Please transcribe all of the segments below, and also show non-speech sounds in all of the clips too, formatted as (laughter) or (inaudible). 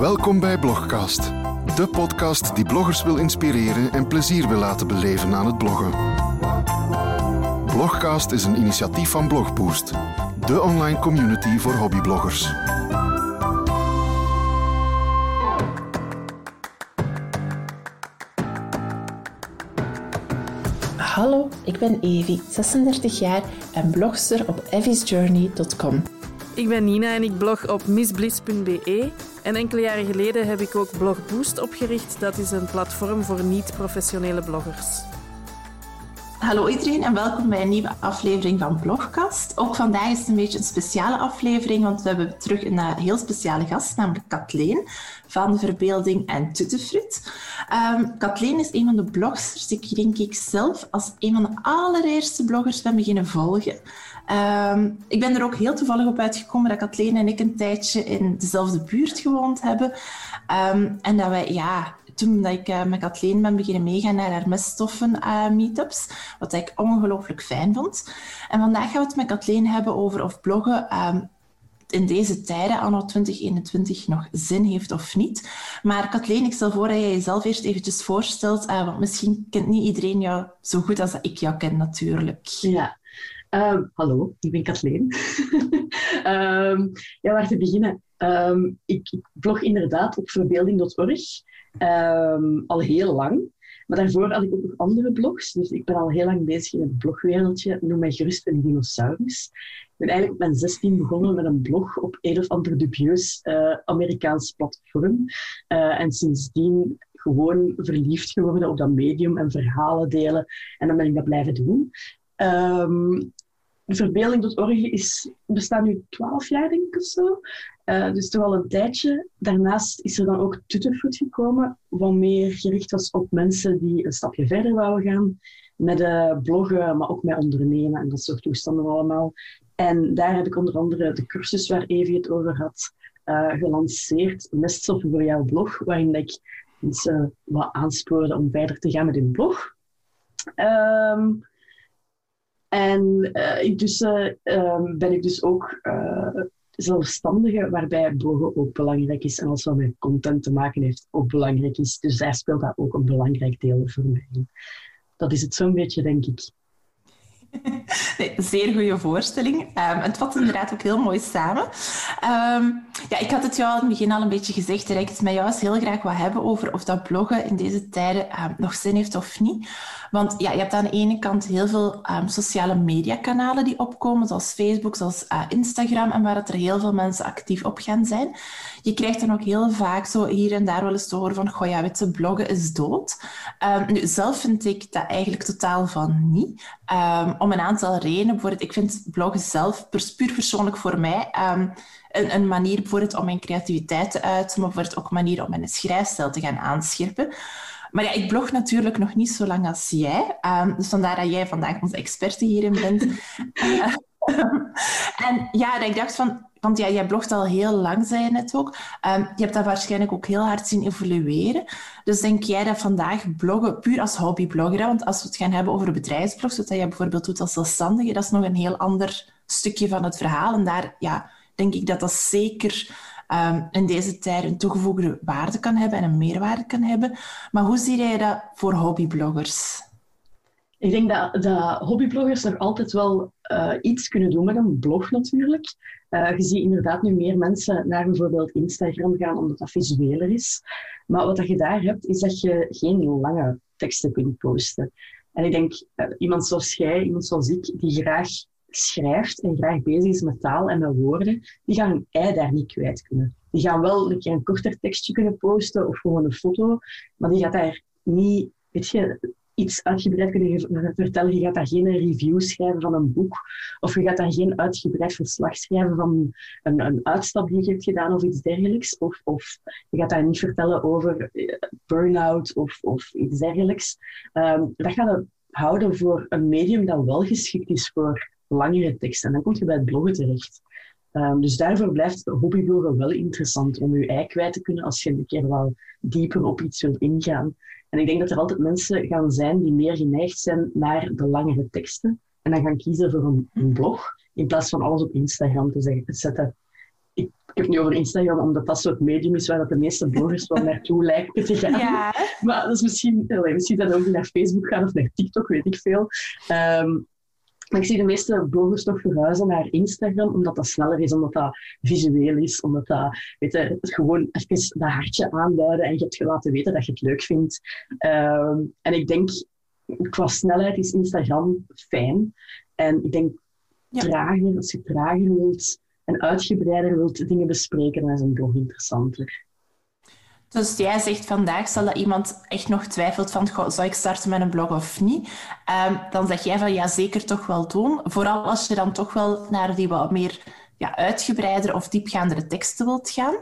Welkom bij Blogcast, de podcast die bloggers wil inspireren en plezier wil laten beleven aan het bloggen. Blogcast is een initiatief van Blogboost, de online community voor hobbybloggers. Hallo, ik ben Evi, 36 jaar en blogster op evisjourney.com. Ik ben Nina en ik blog op missbliss.be. En enkele jaren geleden heb ik ook Blog Boost opgericht. Dat is een platform voor niet-professionele bloggers. Hallo iedereen en welkom bij een nieuwe aflevering van Blogcast. Ook vandaag is het een beetje een speciale aflevering, want we hebben terug een eh, heel speciale gast, namelijk Kathleen van Verbeelding en Tuttefruit. Um, Kathleen is een van de blogsters die ik denk ik zelf als een van de allereerste bloggers ben beginnen volgen. Um, ik ben er ook heel toevallig op uitgekomen dat Kathleen en ik een tijdje in dezelfde buurt gewoond hebben. Um, en dat wij ja, toen dat ik uh, met Kathleen ben beginnen meegaan naar haar meststoffen uh, meetups, wat ik ongelooflijk fijn vond. En vandaag gaan we het met Kathleen hebben over of bloggen um, in deze tijden, anno 2021, nog zin heeft of niet. Maar Kathleen, ik stel voor dat jij jezelf eerst eventjes voorstelt, uh, want misschien kent niet iedereen jou zo goed als ik jou ken natuurlijk. Ja, Um, hallo, ik ben Kathleen. um, (laughs) ja, waar te beginnen? Um, ik, blog inderdaad op verbeelding.org al heel lang. Maar daarvoor had ik ook nog andere blogs. Dus ik ben al heel lang bezig in het blogwereldje. Noem mij gerust een dinosaurus. Ik ben eigenlijk op mijn 16 begonnen met een blog op een of ander dubieus uh, Amerikaans platform. Uh, en sindsdien gewoon verliefd geworden op dat medium en verhalen delen. En dan ben ik dat blijven doen. Um, Verbeelding.org is, bestaat nu twaalf jaar, denk ik, of zo. Uh, dus toch al een tijdje. Daarnaast is er dan ook Tutterfood gekomen, wat meer gericht was op mensen die een stapje verder wouden gaan. Met uh, bloggen, maar ook met ondernemen en dat soort toestanden allemaal. En daar heb ik onder andere de cursus waar Evie het over had uh, gelanceerd. Meststoffen voor jouw blog, waarin ik mensen wat aanspoorde om verder te gaan met hun blog. Um, en uh, intussen uh, ben ik dus ook uh, zelfstandige, waarbij bloggen ook belangrijk is en alles wat met content te maken heeft ook belangrijk is. Dus daar speelt dat ook een belangrijk deel voor mij. Dat is het zo'n beetje, denk ik. Nee, zeer goede voorstelling. Um, het vat inderdaad ook heel mooi samen. Um, ja, ik had het jou al in het begin al een beetje gezegd. Ik het met jou eens heel graag wat hebben over of dat bloggen in deze tijden um, nog zin heeft of niet. Want ja, je hebt aan de ene kant heel veel sociale mediakanalen die opkomen, zoals Facebook, zoals uh, Instagram, en waar het er heel veel mensen actief op gaan zijn. Je krijgt dan ook heel vaak zo hier en daar wel eens te horen van, goh ja, weet bloggen is dood. nu, zelf vind ik dat eigenlijk totaal van niet. Om een aantal redenen. Bijvoorbeeld, ik vind bloggen zelf, puur persoonlijk voor mij, um, een, een, manier bijvoorbeeld om mijn creativiteit te uiten, maar bijvoorbeeld ook een manier om mijn schrijfstijl te gaan aanscherpen. Maar ja, ik blog natuurlijk nog niet zo lang als jij. Um, dus vandaar dat jij vandaag onze experte hierin bent. (laughs) (laughs) en ja, dat ik dacht van, want ja, jij blogt al heel lang, zei je net ook. Um, je hebt dat waarschijnlijk ook heel hard zien evolueren. Dus denk jij dat vandaag bloggen, puur als hobbyblogger, want als we het gaan hebben over bedrijfsblogs, wat jij bijvoorbeeld doet als zelfstandige, dat is nog een heel ander stukje van het verhaal. En daar ja, denk ik dat dat zeker um, in deze tijd een toegevoegde waarde kan hebben en een meerwaarde kan hebben. Maar hoe zie jij dat voor hobbybloggers? Ik denk dat, dat hobbybloggers nog altijd wel uh, iets kunnen doen met een blog natuurlijk. Uh, je ziet inderdaad nu meer mensen naar bijvoorbeeld Instagram gaan, omdat dat visueler is. Maar wat je daar hebt, is dat je geen lange teksten kunt posten. En ik denk, uh, iemand zoals jij, iemand zoals ik, die graag schrijft en graag bezig is met taal en met woorden, die gaan hun ei daar niet kwijt kunnen. Die gaan wel een keer een korter tekstje kunnen posten of gewoon een foto, maar die gaat daar niet, weet je, iets uitgebreid kunnen vertellen. Je gaat daar geen review schrijven van een boek. Of je gaat daar geen uitgebreid verslag schrijven van een, een uitstap die je hebt gedaan of iets dergelijks. Of, of je gaat daar niet vertellen over uh, burn-out of, of iets dergelijks. Um, dat gaat het houden voor een medium dat wel geschikt is voor langere teksten. En dan kom je bij het bloggen terecht. Um, dus daarvoor blijft hobbybloggen wel interessant om je ei kwijt te kunnen als je een keer wel dieper op iets wilt ingaan. En ik denk dat er altijd mensen gaan zijn die meer geneigd zijn naar de langere teksten. En dan gaan kiezen voor een, een blog in plaats van alles op Instagram te, zeggen, te zetten. Ik ik heb het nu over Instagram, omdat dat soort medium is waar dat de meeste bloggers wel naartoe lijken te gaan. Ja. Maar dat is misschien, misschien dat ook naar Facebook gaan of naar TikTok, weet ik veel. Ehm, ik zie de meeste bloggers toch verhuizen naar Instagram, omdat dat sneller is, omdat dat visueel is, omdat dat, weet je, gewoon even dat hartje aanduiden en je hebt laten weten dat je het leuk vindt. Ehm, en ik denk, qua snelheid is Instagram fijn. En ik denk, Ja. trager, als je trager wilt en uitgebreider wilt dingen bespreken, dan is een blog interessanter. Dus jij zegt vandaag, stel dat iemand echt nog twijfelt van, goh, zou ik starten met een blog of niet? Ehm, dan zeg jij van, ja, zeker toch wel doen. Vooral als je dan toch wel naar die wat meer ja, uitgebreider of diepgaandere teksten wilt gaan.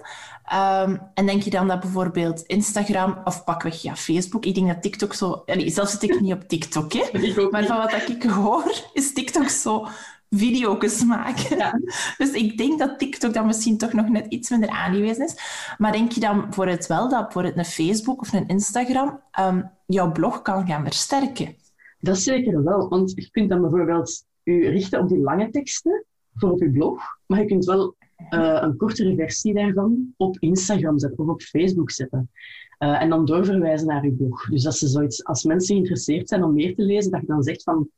Ehm, en denk je dan dat bijvoorbeeld Instagram of pakweg ja, Facebook, ik denk dat TikTok zo... Allee, zelf zit ik niet op TikTok, hè. (laughs) Maar van wat ik hoor, is TikTok zo video's maken. Ja. (laughs) Dus ik denk dat TikTok dan misschien toch nog net iets minder aangewezen is. Maar denk je dan voor het wel dat bijvoorbeeld een Facebook of een Instagram ehm, jouw blog kan gaan versterken? Dat zeker wel, want je kunt dan bijvoorbeeld je richten op die lange teksten voor op je blog, maar je kunt wel eh, een kortere versie daarvan op Instagram zetten of op Facebook zetten. Eh, en dan doorverwijzen naar je blog. Dus als, ze zoiets, als mensen geïnteresseerd zijn om meer te lezen, dat je dan zegt van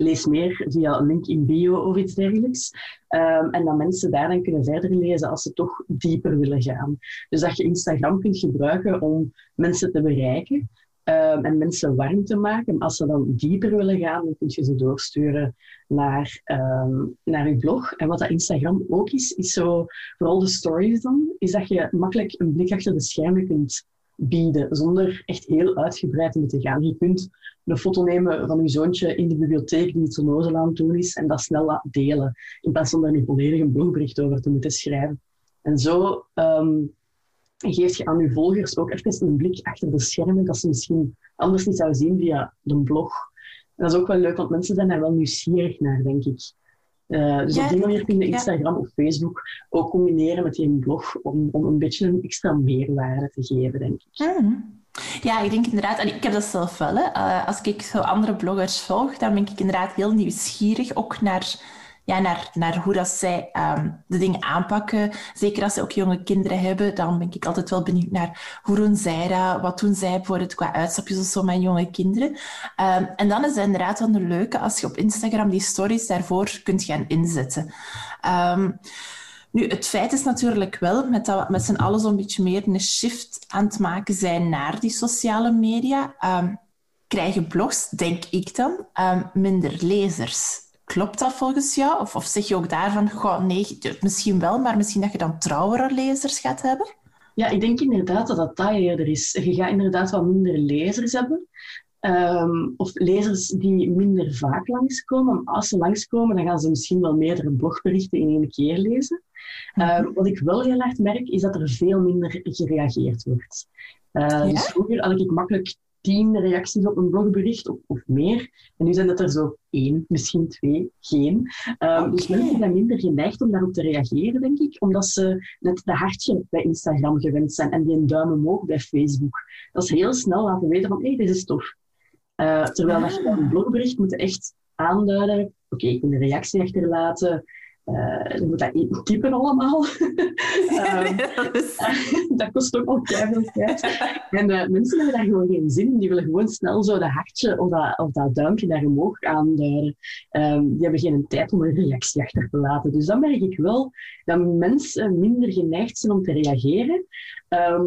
lees meer via een link in bio of iets dergelijks. Ehm, en dat mensen daar dan kunnen verder lezen als ze toch dieper willen gaan. Dus dat je Instagram kunt gebruiken om mensen te bereiken ehm, en mensen warm te maken. Maar als ze dan dieper willen gaan, dan kun je ze doorsturen naar, ehm, naar je blog. En wat dat Instagram ook is, is zo, vooral de stories dan, is dat je makkelijk een blik achter de schermen kunt bieden, zonder echt heel uitgebreid te gaan. Je kunt een foto nemen van je zoontje in de bibliotheek die iets onnozel aan het doen is en dat snel delen, in plaats van daar een volledig een blogbericht over te moeten schrijven. En zo ehm, geef je aan je volgers ook even een blik achter de schermen dat ze misschien anders niet zouden zien via de blog. Dat is ook wel leuk, want mensen zijn daar wel nieuwsgierig naar, denk ik. Uh, dus Ja, op die manier kun je ja. Instagram of Facebook ook combineren met je blog om, om een beetje een extra meerwaarde te geven, denk ik. Mhm. Ja, ik denk inderdaad, en ik heb dat zelf wel. Hè. Eh, als ik zo andere bloggers volg, dan ben ik inderdaad heel nieuwsgierig ook naar, ja, naar, naar hoe dat zij ehm, de dingen aanpakken. Zeker als ze ook jonge kinderen hebben, dan ben ik altijd wel benieuwd naar hoe doen zij dat, wat doen zij bijvoorbeeld qua uitstapjes of zo met jonge kinderen. Ehm, en dan is het inderdaad wel een leuke als je op Instagram die stories daarvoor kunt gaan inzetten. Ehm, nu, het feit is natuurlijk wel met dat we met z'n allen zo'n beetje meer een shift aan het maken zijn naar die sociale media, krijgen blogs, denk ik dan, minder lezers. Klopt dat volgens jou? Of, of zeg je ook daarvan, goh, nee, misschien wel, maar misschien dat je dan trouwere lezers gaat hebben? Ja, ik denk inderdaad dat dat dat eerder is. Je gaat inderdaad wat minder lezers hebben. Ehm, of lezers die minder vaak langskomen. Maar als ze langskomen, dan gaan ze misschien wel meerdere blogberichten in één keer lezen. Ehm, wat ik wel heel erg merk, is dat er veel minder gereageerd wordt. Eh, Ja? Dus vroeger had ik makkelijk tien reacties op een blogbericht of, of meer. En nu zijn het er zo één, misschien twee, geen. Ehm, Dus mensen zijn minder geneigd om daarop te reageren, denk ik. Omdat ze net de hartje bij Instagram gewend zijn en die een duim omhoog bij Facebook. Dat is heel snel laten weten van, hé, hey, dit is tof. Eh, terwijl dat je bij een blogbericht moet echt aanduiden, oké, ik moet een reactie achterlaten, eh je moet dat in- typen allemaal. (laughs) Ehm, (laughs) Dus- (laughs) dat kost ook al veel tijd. En eh, mensen hebben daar gewoon geen zin in. Die willen gewoon snel zo dat hartje of dat, of dat duimpje daar omhoog aanduiden. Ehm, die hebben geen tijd om een reactie achter te laten. Dus dan merk ik wel dat mensen minder geneigd zijn om te reageren. Ehm,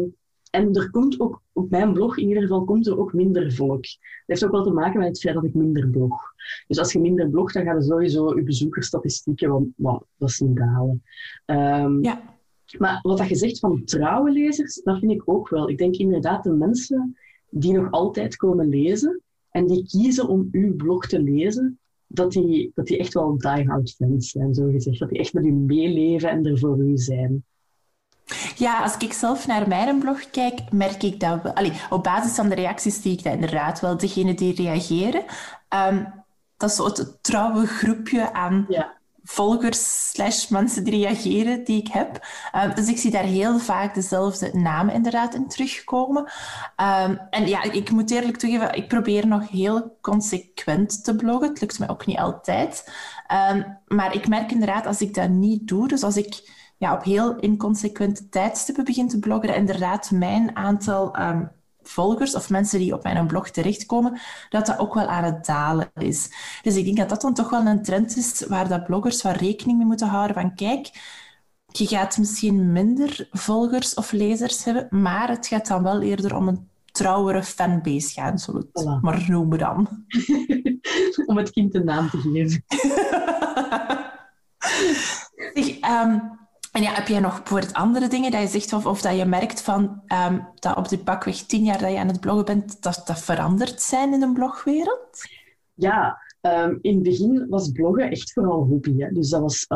en er komt ook, op mijn blog in ieder geval, komt er ook minder volk. Dat heeft ook wel te maken met het feit dat ik minder blog. Dus als je minder blogt, dan gaan er sowieso je bezoekersstatistieken wat, wat, wat zien dalen. Ehm, ja. maar wat dat je zegt van trouwe lezers, dat vind ik ook wel. Ik denk inderdaad de mensen die nog altijd komen lezen en die kiezen om uw blog te lezen, dat die, dat die echt wel die-hard fans zijn, zo gezegd. Dat die echt met u meeleven en er voor u zijn. Ja, als ik zelf naar mijn blog kijk, merk ik dat wel. Allee, op basis van de reacties zie ik dat inderdaad wel. Degenen die reageren, ehm, dat is zo het trouwe groepje aan Ja. volgers slash mensen die reageren die ik heb. Ehm, dus ik zie daar heel vaak dezelfde namen inderdaad in terugkomen. Ehm, en ja, ik moet eerlijk toegeven, ik probeer nog heel consequent te bloggen. Het lukt mij ook niet altijd. Maar ik merk inderdaad, als ik dat niet doe, dus als ik ja, op heel inconsequente tijdstippen begin te bloggen, inderdaad mijn aantal ehm, volgers of mensen die op mijn blog terechtkomen, dat dat ook wel aan het dalen is. Dus ik denk dat dat dan toch wel een trend is waar dat bloggers wat rekening mee moeten houden van kijk, je gaat misschien minder volgers of lezers hebben, maar het gaat dan wel eerder om een trouwere fanbase gaan, zullen we het maar noemen dan. (laughs) om het kind een naam te geven. (laughs) Ehm, en ja, heb jij nog bijvoorbeeld andere dingen dat je zegt of, of dat je merkt van um, dat op de pakweg tien jaar dat je aan het bloggen bent, dat dat veranderd zijn in de blogwereld? Ja, um, in het begin was bloggen echt vooral hobby. Hè? Dus dat was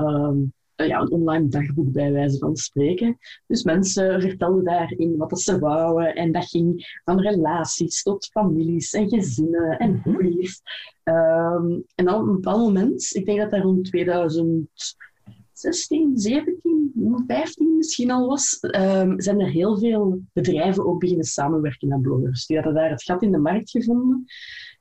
ja, een online dagboek bij wijze van spreken. Dus mensen vertelden daarin wat ze wouden. En dat ging van relaties tot families en gezinnen en mhm. hobby's. Um, en dan op een bepaald moment, ik denk dat dat rond 2016, 17, 15 misschien al was, um, zijn er heel veel bedrijven ook beginnen samenwerken met bloggers. Die hadden daar het gat in de markt gevonden.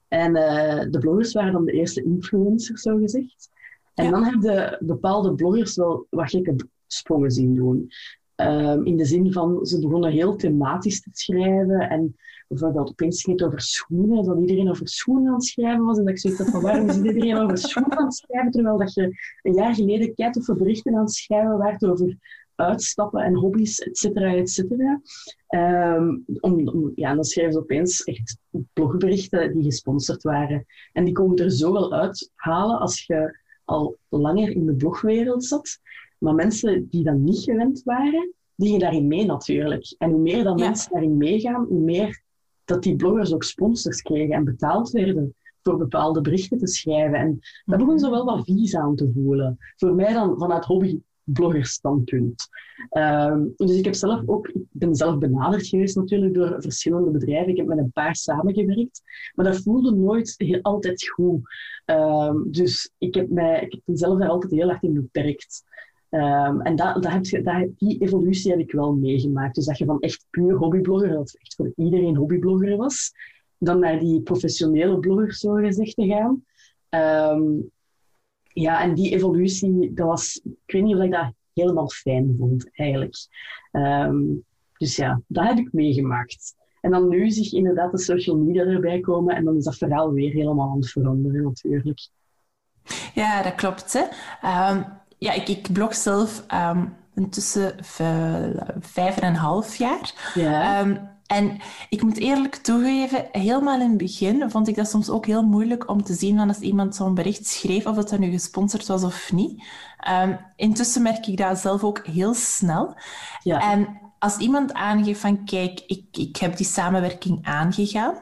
En uh, de bloggers waren dan de eerste influencers, zo gezegd. En dan hebben bepaalde bloggers wel wat gekke sprongen zien doen. Um, in de zin van, ze begonnen heel thematisch te schrijven. En bijvoorbeeld opeens ging het over schoenen, dat iedereen over schoenen aan het schrijven was. En dat ik zoiets had van, waarom is iedereen over schoenen aan het schrijven? Terwijl dat je een jaar geleden kijkt of berichten aan het schrijven waard over uitstappen en hobby's, et cetera, et cetera. Um, om, om, ja, dan schrijven ze opeens echt blogberichten die gesponsord waren. En die komen er zo wel uithalen als je al langer in de blogwereld zat. Maar mensen die dan niet gewend waren, die gingen daarin mee natuurlijk. En hoe meer dan mensen daarin meegaan, hoe meer dat die bloggers ook sponsors kregen en betaald werden voor bepaalde berichten te schrijven. En dat begon zo wel wat vies aan te voelen. Voor mij dan vanuit hobby bloggerstandpunt. Um, dus ik heb zelf ook, ik ben zelf benaderd geweest natuurlijk door verschillende bedrijven. Ik heb met een paar samengewerkt, maar dat voelde nooit heel, altijd goed. Um, dus ik heb, mij, ik heb mezelf daar altijd heel hard in beperkt. Um, en dat, dat heb je, die evolutie heb ik wel meegemaakt. Dus dat je van echt puur hobbyblogger, dat echt voor iedereen hobbyblogger was, dan naar die professionele bloggers, zo gezegd, te gaan. Um, ja, en die evolutie, dat was, ik weet niet of ik dat helemaal fijn vond, eigenlijk. Um, dus ja, dat heb ik meegemaakt. En dan nu zich inderdaad de social media erbij komen en dan is dat verhaal weer helemaal aan het veranderen, natuurlijk. Ja, dat klopt. Hè. Ja, ik, ik blog zelf um, intussen vijf en een half jaar. Ja. En ik moet eerlijk toegeven, helemaal in het begin vond ik dat soms ook heel moeilijk om te zien van als iemand zo'n bericht schreef, of dat dat nu gesponsord was of niet. Um, intussen merk ik dat zelf ook heel snel. Ja. En als iemand aangeeft van kijk, ik, ik heb die samenwerking aangegaan,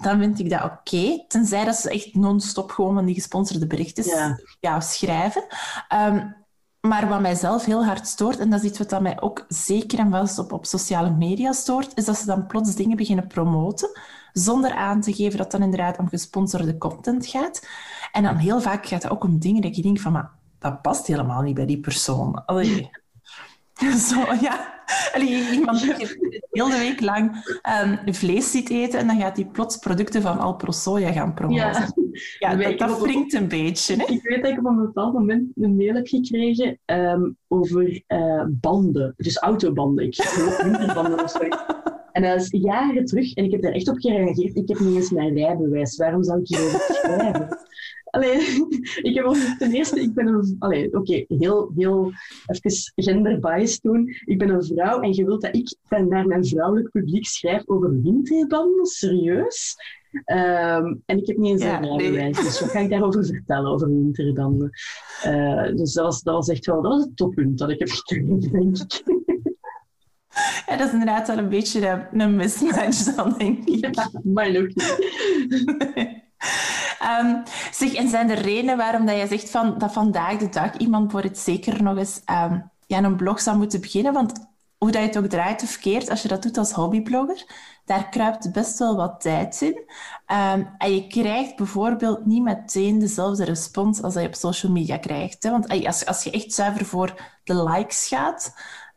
dan vind ik dat oké. Tenzij dat ze echt non-stop gewoon van die gesponsorde berichten ja. ja schrijven. Um, maar wat mij zelf heel hard stoort, en dat is iets wat mij ook zeker en vast op, op sociale media stoort, is dat ze dan plots dingen beginnen promoten, zonder aan te geven dat het dan inderdaad om gesponsorde content gaat. En dan heel vaak gaat het ook om dingen dat je denkt van, maar dat past helemaal niet bij die persoon. Allee. (laughs) Zo, ja. (laughs) Allee, iemand die heel de week lang um, vlees ziet eten en dan gaat hij plots producten van Alpro Soja gaan promoten. Ja, (laughs) ja dat, dat wringt een beetje. Hè? Ik weet dat ik op een bepaald moment een mail heb gekregen um, over uh, banden, dus autobanden. Ik winterbanden of zoiets. (laughs) En dat is jaren terug en ik heb daar echt op gereageerd. Ik heb niet eens mijn rijbewijs. Waarom zou ik hierover (laughs) schrijven? Allee, (laughs) ik heb ook ten eerste, ik ben een... Allee, oké, heel, heel even genderbiased doen. Ik ben een vrouw en je wilt dat ik naar mijn vrouwelijk publiek schrijf over winterbanden? Serieus? Um, en ik heb niet eens een rijbewijs, dus wat ga ik daarover vertellen, over winterbanden? Uh, dus dat was, dat was echt wel dat was het toppunt dat ik heb (laughs) gekregen, denk ik. Ja, dat is inderdaad wel een beetje een mismatch dan, denk ik. Ja, maar nog niet. Um, zeg, en zijn er redenen waarom dat je zegt van, dat vandaag de dag iemand voor het zeker nog eens um, ja, een blog zou moeten beginnen? Want hoe dat je het ook draait of keert, als je dat doet als hobbyblogger, daar kruipt best wel wat tijd in. Um, en je krijgt bijvoorbeeld niet meteen dezelfde respons als dat je op social media krijgt. Hè? Want als, als je echt zuiver voor de likes gaat,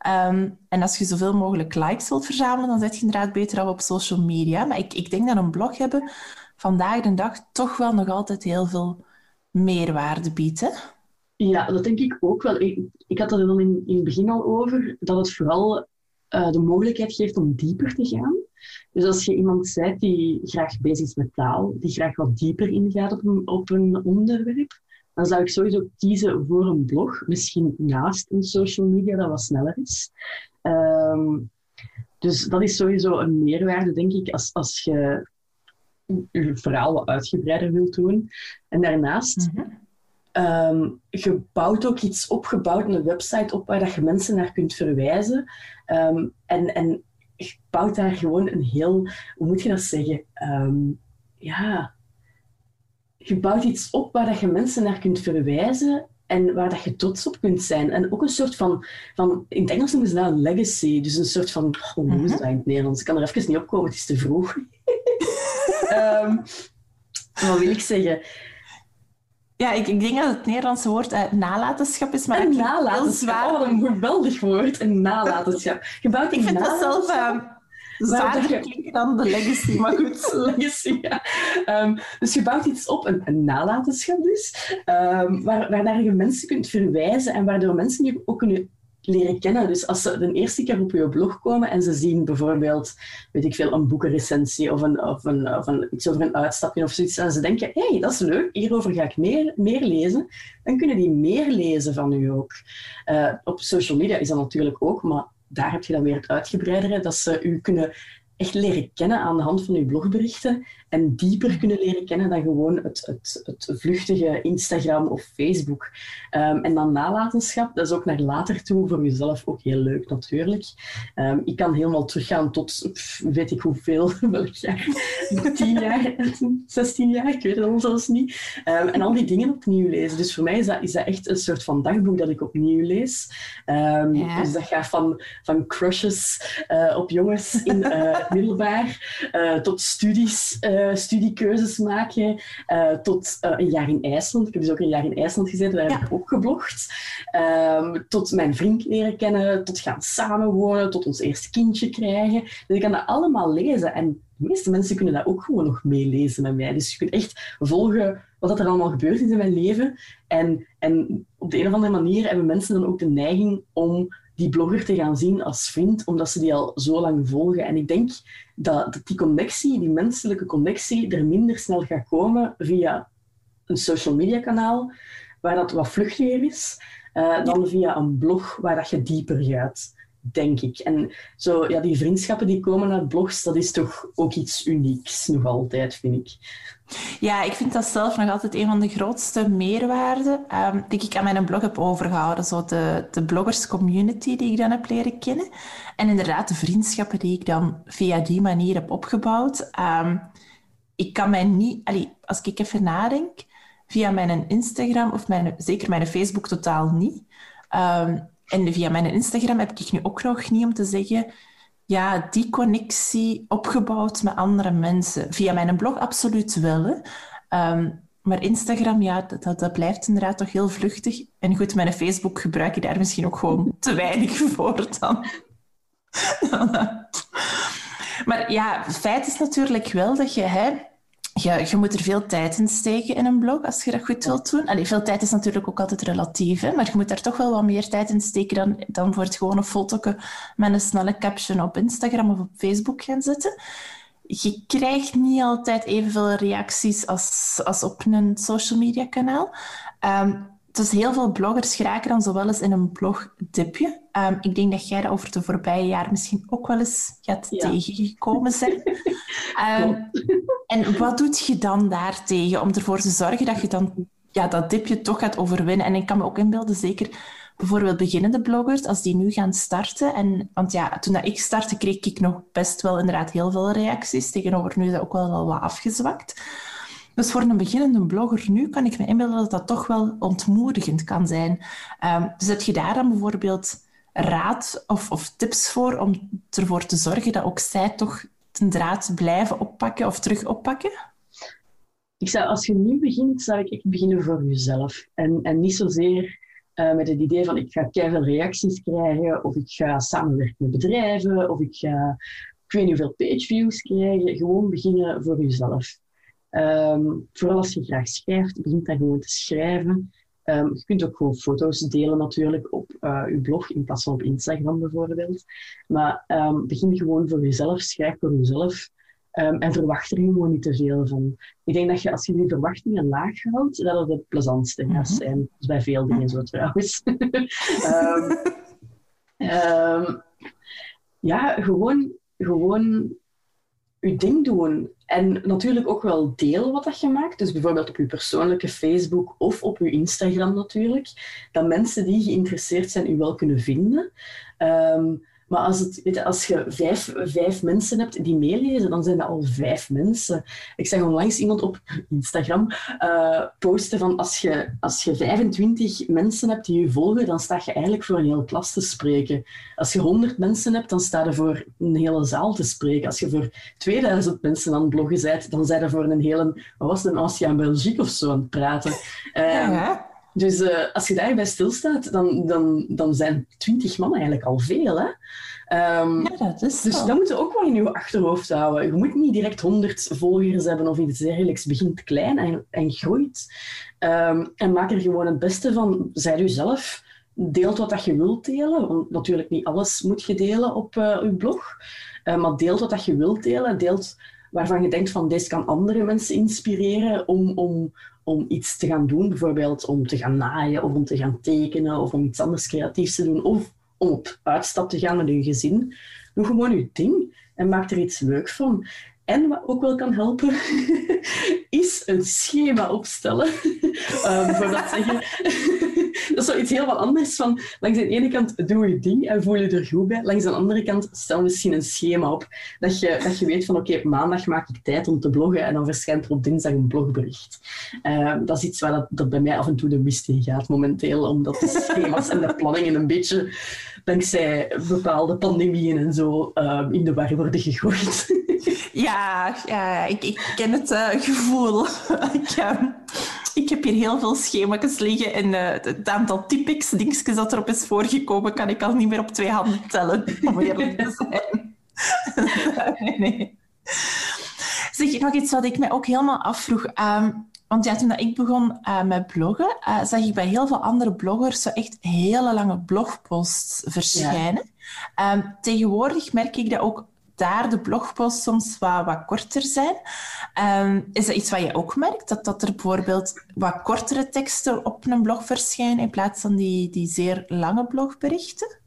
um, en als je zoveel mogelijk likes wilt verzamelen, dan zet je inderdaad beter af op social media. Maar ik, ik denk dat een blog hebben vandaag de dag toch wel nog altijd heel veel meerwaarde biedt. Ja, dat denk ik ook wel. Ik, ik had het er dan in, in het begin al over, dat het vooral uh, de mogelijkheid geeft om dieper te gaan. Dus als je iemand bent die graag bezig is met taal, die graag wat dieper ingaat op een onderwerp, dan zou ik sowieso kiezen voor een blog. Misschien naast een social media dat wat sneller is. Um, dus dat is sowieso een meerwaarde, denk ik, als, als je je verhaal wat uitgebreider wilt doen. En daarnaast, mm -hmm. um, je bouwt ook iets opgebouwd, een website op waar dat je mensen naar kunt verwijzen. Um, en, en je bouwt daar gewoon een heel, hoe moet je dat zeggen? Um, ja, je bouwt iets op waar dat je mensen naar kunt verwijzen en waar dat je trots op kunt zijn. En ook een soort van, van in het Engels noemen ze dat legacy. Dus een soort van, oh, hoe is dat in het Nederlands? Ik kan er even niet opkomen, het is te vroeg. um, (laughs) wat wil ik zeggen? Ja, ik, ik denk dat het Nederlandse woord uh, nalatenschap is, maar een nalatenschap. Oh, wat een geweldig woord, een nalatenschap. Je bouwt ik vind dat zelf uh, zwaarder je... klinken dan de legacy, maar goed. (laughs) legacy, ja. Um, dus je bouwt iets op, een, een nalatenschap dus, um, waar, waar je mensen kunt verwijzen en waardoor mensen je ook kunnen leren kennen. Dus als ze de eerste keer op je blog komen en ze zien bijvoorbeeld, weet ik veel, een boekenrecensie of, een, of, een, of een, iets over een uitstapje of zoiets, en ze denken, hé, hey, dat is leuk, hierover ga ik meer, meer lezen, dan kunnen die meer lezen van u ook. Uh, op social media is dat natuurlijk ook, maar daar heb je dan weer het uitgebreidere, dat ze u kunnen echt leren kennen aan de hand van uw blogberichten en dieper kunnen leren kennen dan gewoon het, het, het vluchtige Instagram of Facebook. Um, en dan nalatenschap, dat is ook naar later toe voor jezelf ook heel leuk natuurlijk. Um, ik kan helemaal teruggaan tot weet ik hoeveel, (laughs) welk jaar, 10 jaar, (laughs) 16 jaar, ik weet het al zelfs niet. Um, en al die dingen opnieuw lezen. Dus voor mij is dat, is dat echt een soort van dagboek dat ik opnieuw lees. Ja. Dus dat gaat van, van crushes uh, op jongens in uh, middelbaar uh, tot studies uh, studiekeuzes maken, uh, tot uh, een jaar in IJsland. Ik heb dus ook een jaar in IJsland gezeten, daar ja. heb ik ook geblogd. Um, tot mijn vriend leren kennen, tot gaan samenwonen, tot ons eerste kindje krijgen. Dus ik kan dat allemaal lezen. En de meeste mensen kunnen dat ook gewoon nog meelezen met mij. Dus je kunt echt volgen wat er allemaal gebeurd is in mijn leven. En, en op de een of andere manier hebben mensen dan ook de neiging om die blogger te gaan zien als vriend, omdat ze die al zo lang volgen. En ik denk dat die connectie, die menselijke connectie, er minder snel gaat komen via een social media kanaal, waar dat wat vluchtiger is, uh, dan via een blog waar dat je dieper gaat, denk ik. En zo, ja, die vriendschappen die komen uit blogs, dat is toch ook iets unieks, nog altijd, vind ik. Ja, ik vind dat zelf nog altijd een van de grootste meerwaarden um, die ik aan mijn blog heb overgehouden. Zo de, de bloggers community die ik dan heb leren kennen. En inderdaad de vriendschappen die ik dan via die manier heb opgebouwd. Um, ik kan mij niet... Als ik even nadenk, via mijn Instagram of mijn, zeker mijn Facebook totaal niet. Um, en via mijn Instagram heb ik nu ook nog niet om te zeggen ja, die connectie opgebouwd met andere mensen. Via mijn blog absoluut wel. Um, maar Instagram, ja, dat, dat, blijft inderdaad toch heel vluchtig. En goed, mijn Facebook gebruik ik daar misschien ook gewoon (laughs) te weinig voor dan. (laughs) maar ja, feit is natuurlijk wel dat je... Hè, je, je moet er veel tijd in steken in een blog als je dat goed wilt doen. Allee, veel tijd is natuurlijk ook altijd relatief, hè? maar je moet daar toch wel wat meer tijd in steken dan, dan voor het gewone foto met een snelle caption op Instagram of op Facebook gaan zetten. Je krijgt niet altijd evenveel reacties als, als op een social media kanaal. Um, dus heel veel bloggers geraken dan zowel eens in een blogdipje. Um, ik denk dat jij dat over de voorbije jaren misschien ook wel eens gaat ja. tegengekomen zijn. (laughs) um, en wat doet je dan daartegen om ervoor te zorgen dat je dan ja, dat dipje toch gaat overwinnen? En ik kan me ook inbeelden, zeker bijvoorbeeld beginnende bloggers, als die nu gaan starten. En, want ja, toen dat ik startte, kreeg ik nog best wel inderdaad heel veel reacties. Tegenover nu is dat ook wel, wel wat afgezwakt. Dus voor een beginnende blogger nu kan ik me inbeelden dat dat toch wel ontmoedigend kan zijn. Um, zet je daar dan bijvoorbeeld raad of, of, tips voor om ervoor te zorgen dat ook zij toch ten draad blijven oppakken of terug oppakken? Ik zou, als je nu begint, zou ik echt beginnen voor jezelf. En, en niet zozeer uh, met het idee van ik ga veel reacties krijgen, of ik ga samenwerken met bedrijven, of ik ga ik weet niet hoeveel pageviews krijgen. Gewoon beginnen voor jezelf. Um, vooral als je graag schrijft, begint dan gewoon te schrijven. Ehm, je kunt ook gewoon foto's delen natuurlijk op uh, je blog in plaats van op Instagram bijvoorbeeld. Maar um, begin gewoon voor jezelf, schrijf voor jezelf. Um, en verwacht er gewoon niet te veel van. Ik denk dat je als je die verwachtingen laag houdt, dat het het plezantste gaat mhm. zijn. Dat is bij veel dingen zo trouwens. (laughs) ja, gewoon, gewoon je ding doen. En natuurlijk ook wel delen wat dat je maakt. Dus bijvoorbeeld op je persoonlijke Facebook of op je Instagram natuurlijk. Dat mensen die geïnteresseerd zijn u wel kunnen vinden. Um, maar als, het, weet je, als je vijf, vijf mensen hebt die meelezen, dan zijn dat al vijf mensen. Ik zag onlangs iemand op Instagram uh, posten van als je, als je 25 mensen hebt die je volgen, dan sta je eigenlijk voor een hele klas te spreken. Als je 100 mensen hebt, dan sta je voor een hele zaal te spreken. Als je voor 2000 mensen aan het bloggen bent, dan zijn je voor een hele, wat was het, een Asia Belgique of zo aan het praten. Uh, dus uh, als je daarbij stilstaat, dan, dan, dan zijn twintig man eigenlijk al veel. Hè? Um, ja, dat is dus dat moet je ook wel in je achterhoofd houden. Je moet niet direct honderd volgers hebben of iets dergelijks. Begint klein en, en groeit. Um, en maak er gewoon het beste van. Zij u zelf. Deelt wat dat je wilt delen. Want natuurlijk niet alles moet je delen op uh, je blog. Uh, maar deelt wat dat je wilt delen. Deelt waarvan je denkt van deze kan andere mensen inspireren om, om, om iets te gaan doen, bijvoorbeeld om te gaan naaien of om te gaan tekenen of om iets anders creatiefs te doen of om op uitstap te gaan met je gezin. Doe gewoon je ding en maak er iets leuks van. En wat ook wel kan helpen, (laughs) is een schema opstellen. um, (laughs) bijvoorbeeld zeggen, (laughs) dat is zoiets heel wat anders van, langs de ene kant doe je ding en voel je er goed bij. Langs de andere kant stel misschien een schema op. Dat je, dat je weet van, oké, maandag maak ik tijd om te bloggen en dan verschijnt er op dinsdag een blogbericht. Uh, dat is iets waar dat, dat, bij mij af en toe de mist in gaat momenteel, omdat de schema's en de planningen een beetje dankzij bepaalde pandemieën en zo uh, in de war worden gegooid. Ja, ja ik, ik ken het uh, gevoel. (laughs) ik, uh, ik heb hier heel veel schema's liggen en uh, het aantal typics dingetjes dat erop is voorgekomen kan ik al niet meer op twee handen tellen, om eerlijk te zijn. (laughs) nee, nee. Zeg, nog iets wat ik mij ook helemaal afvroeg. Um, want ja, toen ik begon uh, met bloggen, uh, zag ik bij heel veel andere bloggers zo echt hele lange blogposts verschijnen. Ja. Um, tegenwoordig merk ik dat ook daar de blogposts soms wat, korter zijn. Um, is dat iets wat je ook merkt? Dat, dat er bijvoorbeeld wat kortere teksten op een blog verschijnen in plaats van die, die zeer lange blogberichten?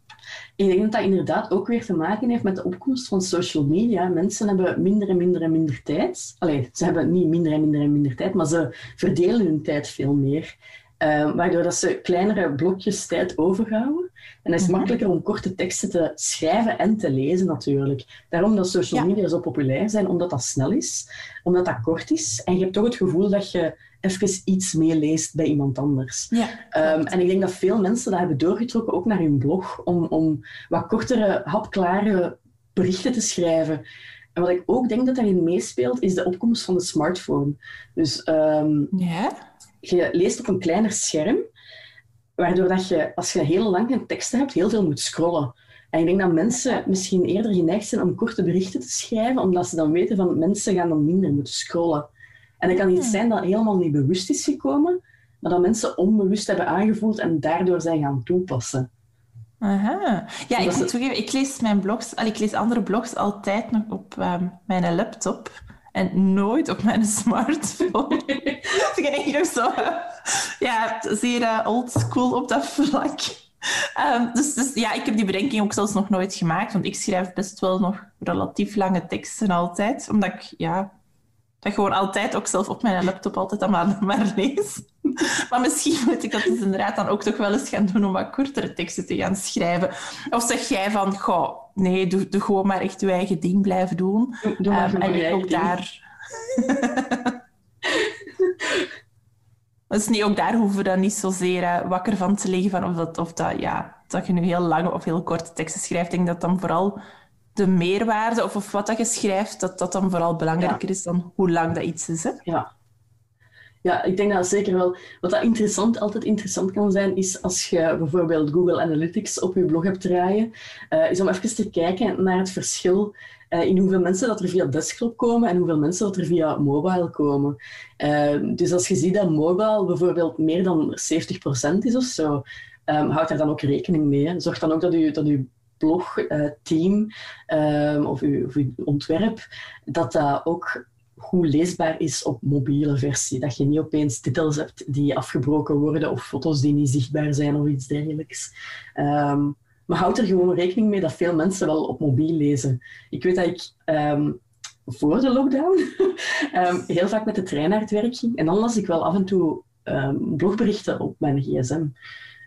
Ik denk dat dat inderdaad ook weer te maken heeft met de opkomst van social media. Mensen hebben minder en minder en minder tijd. Allee, ze hebben niet minder en minder en minder tijd, maar ze verdelen hun tijd veel meer. Uh, waardoor dat ze kleinere blokjes tijd overhouden. En het is mhm. makkelijker om korte teksten te schrijven en te lezen natuurlijk. Daarom dat social media zo populair zijn, omdat dat snel is, omdat dat kort is. En je hebt toch het gevoel dat je even iets meeleest bij iemand anders. Ja, um, en ik denk dat veel mensen dat hebben doorgetrokken, ook naar hun blog, om, om wat kortere, hapklare berichten te schrijven. En wat ik ook denk dat daarin meespeelt, is de opkomst van de smartphone. Dus um, ja? Je leest op een kleiner scherm, waardoor dat je, als je heel lange teksten hebt, heel veel moet scrollen. En ik denk dat mensen misschien eerder geneigd zijn om korte berichten te schrijven, omdat ze dan weten van mensen gaan dan minder moeten scrollen. En dat kan iets zijn dat helemaal niet bewust is gekomen, maar dat mensen onbewust hebben aangevoeld en daardoor zijn gaan toepassen. Aha. Ja, ik moet toegeven, ik lees mijn blogs, al, ik lees andere blogs altijd nog op um, mijn laptop en nooit op mijn smartphone. (laughs) ik ben echt nog zo ja, zeer uh, old school op dat vlak. Um, dus, dus ja, ik heb die bedenking ook zelfs nog nooit gemaakt, want ik schrijf best wel nog relatief lange teksten altijd, omdat ik ja, dat gewoon altijd ook zelf op mijn laptop altijd aan maar lees. (laughs) Maar misschien moet ik dat dus inderdaad dan ook toch wel eens gaan doen om wat kortere teksten te gaan schrijven. Of zeg jij van, goh, nee, doe, doe gewoon maar echt je eigen ding blijven doen. Doe, maar um, en ook daar... (laughs) dus nee, ook daar hoeven we dan niet zozeer uh, wakker van te liggen van of dat, of dat, ja, dat je nu heel lange of heel korte teksten schrijft. Ik denk dat dan vooral de meerwaarde of, of wat dat je schrijft, dat dat dan vooral belangrijker is dan hoe lang dat iets is. Hè? Ja. Ja, ik denk dat zeker wel. Wat dat interessant, altijd interessant kan zijn, is als je bijvoorbeeld Google Analytics op je blog hebt draaien, uh, is om even te kijken naar het verschil uh, in hoeveel mensen dat er via desktop komen en hoeveel mensen dat er via mobile komen. Uh, dus als je ziet dat mobile bijvoorbeeld meer dan 70% is of zo, um, houd daar dan ook rekening mee. Zorg dan ook dat je, dat je blogteam um, of, uw, of uw ontwerp, dat dat ook goed leesbaar is op mobiele versie. Dat je niet opeens titels hebt die afgebroken worden of foto's die niet zichtbaar zijn of iets dergelijks. Um, maar houd er gewoon rekening mee dat veel mensen wel op mobiel lezen. Ik weet dat ik um, voor de lockdown (laughs) heel vaak met de trein naar het werk ging. En dan las ik wel af en toe blogberichten op mijn gsm.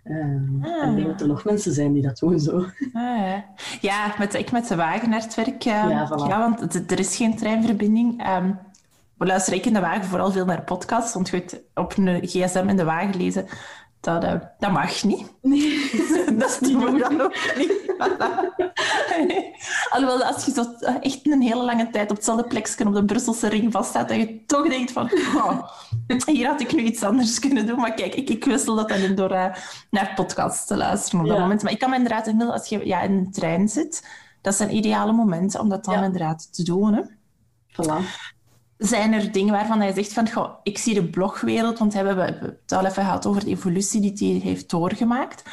Uh, ah. En ik denk dat er nog mensen zijn die dat doen zo. Ah, ja, met, ik met de wagen naar het werk. Uh, ja, voilà. ja, want er is geen treinverbinding. Um, we luisteren ik in de wagen vooral veel naar podcasts. Want je op een gsm in de wagen lezen, dat, uh, dat mag niet. Nee. (laughs) dat is niet doen dan ook niet. (laughs) Alhoewel, als je zo echt een hele lange tijd op hetzelfde plekje op de Brusselse ring vaststaat, dat je toch denkt van, oh, hier had ik nu iets anders (laughs) kunnen doen. Maar kijk, ik, ik wissel dat dan door uh, naar podcasts te luisteren op dat moment. Maar ik kan me inderdaad inmiddels, als je ja, in een trein zit, dat zijn ideale momenten om dat dan inderdaad te doen. Hè. Voilà zijn er dingen waarvan hij zegt van, ik zie de blogwereld, want we hebben het al even gehad over de evolutie die die heeft doorgemaakt.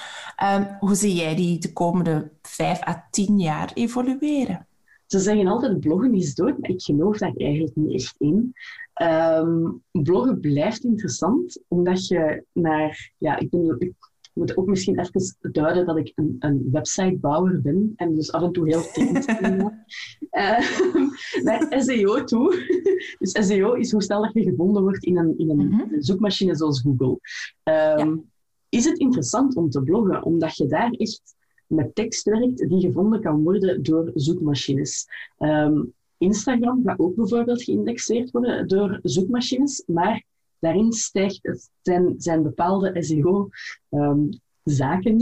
Um, hoe zie jij die de komende vijf à tien jaar evolueren? Ze zeggen altijd bloggen is dood, maar ik geloof daar eigenlijk niet echt in. Um, bloggen blijft interessant, omdat je naar... Ja, ik, ben, ik moet ook misschien even duiden dat ik een, een websitebouwer ben en dus af en toe heel technisch ben. uh, naar SEO toe. Dus SEO is hoe snel je gevonden wordt in een, in een, mhm. zoekmachine zoals Google. Um, Is het interessant om te bloggen, omdat je daar echt met tekst werkt die gevonden kan worden door zoekmachines. Um, Instagram gaat ook bijvoorbeeld geïndexeerd worden door zoekmachines, maar daarin stijgt, zijn, zijn bepaalde SEO-zaken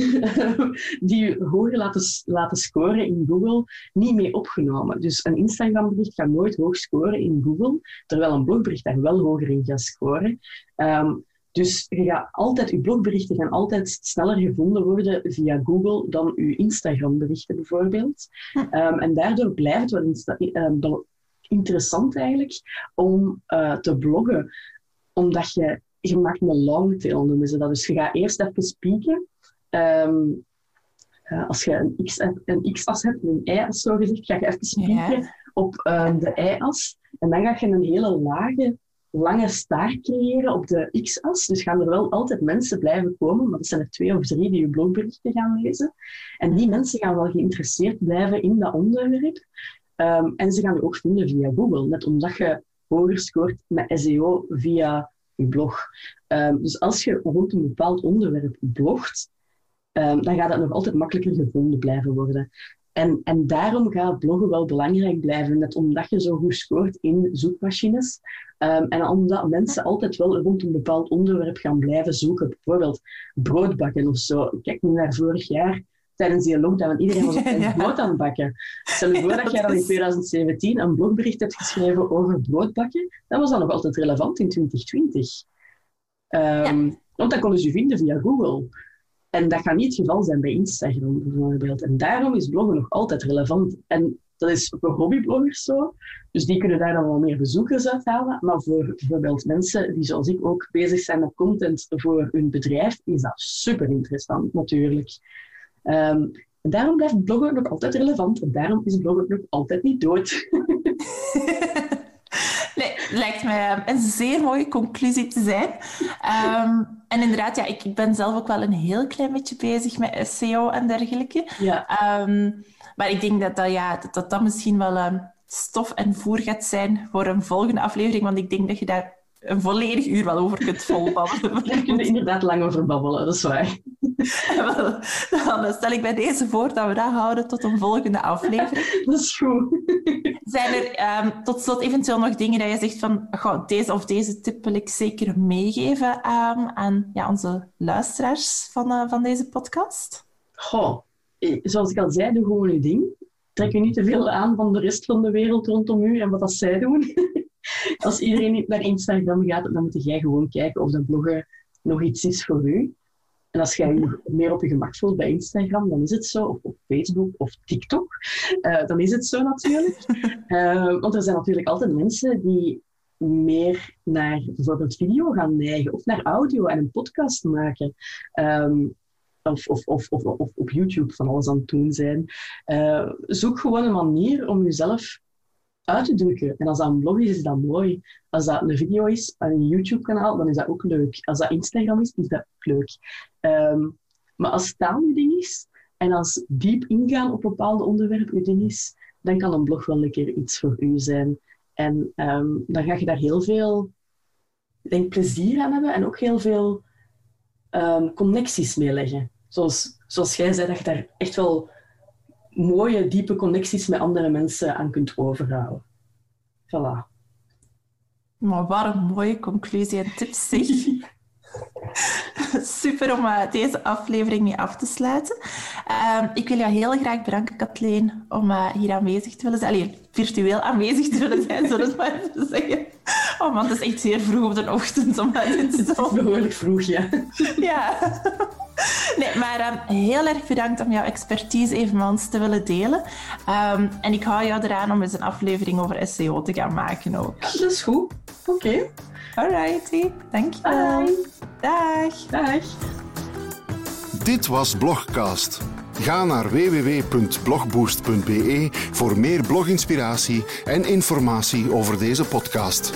um, (laughs) die hoger laten, laten scoren in Google niet mee opgenomen. Dus een Instagram-bericht gaat nooit hoog scoren in Google, terwijl een blogbericht daar wel hoger in gaat scoren. Um, dus je gaat altijd, je blogberichten gaan altijd sneller gevonden worden via Google dan je Instagram-berichten bijvoorbeeld. Um, en daardoor blijft het wel, wel interessant eigenlijk om uh, te bloggen omdat je, je maakt een longtail noemen ze dat. Dus je gaat eerst even spieken. Um, uh, als je een x-as een x hebt, een y-as zo gezegd, ga je even spieken op uh, de y-as. En dan ga je een hele lage, lange staart creëren op de x-as. Dus gaan er wel altijd mensen blijven komen, maar dat zijn er twee of drie die je blogberichten gaan lezen. En die mensen gaan wel geïnteresseerd blijven in dat onderwerp. Um, en ze gaan je ook vinden via Google. Net omdat je hoger scoort met SEO via je blog. Um, dus als je rond een bepaald onderwerp blogt, um, dan gaat dat nog altijd makkelijker gevonden blijven worden. En, en daarom gaat bloggen wel belangrijk blijven, net omdat je zo goed scoort in zoekmachines. Um, en omdat mensen altijd wel rond een bepaald onderwerp gaan blijven zoeken. Bijvoorbeeld broodbakken of zo. Kijk nu naar vorig jaar tijdens die lockdown. Iedereen was (laughs) op ja. brood aan het bakken. Stel je (laughs) voor dat jij dan in 2017 een blogbericht hebt geschreven over broodbakken. Dat was dan nog altijd relevant in 2020. Um, Want dat konden ze vinden via Google. En dat gaat niet het geval zijn bij Instagram bijvoorbeeld. En daarom is bloggen nog altijd relevant. En dat is voor hobbybloggers zo. Dus die kunnen daar dan wel meer bezoekers uithalen. Maar voor bijvoorbeeld mensen die zoals ik ook bezig zijn met content voor hun bedrijf, is dat super interessant natuurlijk. Um, en daarom blijft bloggen nog altijd relevant. En daarom is bloggen nog altijd niet dood. (laughs) nee, lijkt mij een zeer mooie conclusie te zijn. Um, en inderdaad, ja, ik, ik, ben zelf ook wel een heel klein beetje bezig met SEO en dergelijke. Ja. Um, maar ik denk dat dat, ja, dat, dat, misschien wel stof en voer gaat zijn voor een volgende aflevering. Want ik denk dat je daar een volledig uur wel over kunt volbabbelen. (laughs) Daar kun je inderdaad lang over babbelen, dat is waar. (laughs) dan stel ik bij deze voor dat we dat houden tot een volgende aflevering. (laughs) Dat is goed. Zijn er um, tot slot eventueel nog dingen dat je zegt van goh, deze of deze tip wil ik zeker meegeven um, aan ja, onze luisteraars van, uh, van deze podcast? Goh, zoals ik al zei, doe gewoon je ding. Trek je niet te veel aan van de rest van de wereld rondom u en wat dat zij doen. (laughs) Als iedereen naar Instagram gaat, dan moet jij gewoon kijken of dat bloggen nog iets is voor u. En als jij je meer op je gemak voelt bij Instagram, dan is het zo. Of op Facebook of TikTok, uh, dan is het zo natuurlijk. Uh, (laughs) want er zijn natuurlijk altijd mensen die meer naar bijvoorbeeld video gaan neigen. Of naar audio en een podcast maken. Um, of, of, of, of, op YouTube van alles aan het doen zijn. Uh, zoek gewoon een manier om jezelf uit te drukken. En als dat een blog is, is dat mooi. Als dat een video is, een YouTube-kanaal, dan is dat ook leuk. Als dat Instagram is, is dat ook leuk. Um, maar als taal je ding is, en als diep ingaan op bepaalde onderwerpen je ding is, dan kan een blog wel een keer iets voor u zijn. En um, dan ga je daar heel veel denk, plezier aan hebben en ook heel veel um, connecties mee leggen. Zoals, zoals jij zei, dat je daar echt wel mooie, diepe connecties met andere mensen aan kunt overhouden. Voilà. Maar wat een mooie conclusie en tips, zeg. (laughs) Super om uh, deze aflevering mee af te sluiten. Uh, ik wil jou heel graag bedanken, Kathleen, om uh, hier aanwezig te willen zijn. Allee, virtueel aanwezig te willen zijn, zullen we maar even zeggen. Oh man, het is echt zeer vroeg op de ochtend om dat te doen. Behoorlijk vroeg, ja. ja. (laughs) Nee, maar um, heel erg bedankt om jouw expertise even met ons te willen delen. Um, en ik hou jou eraan om eens een aflevering over SEO te gaan maken ook. Dat is goed. Oké. Okay. Alrighty, dankjewel. Bye. Dag. Dag. Dit was Blogcast. Ga naar www.blogboost.be voor meer bloginspiratie en informatie over deze podcast.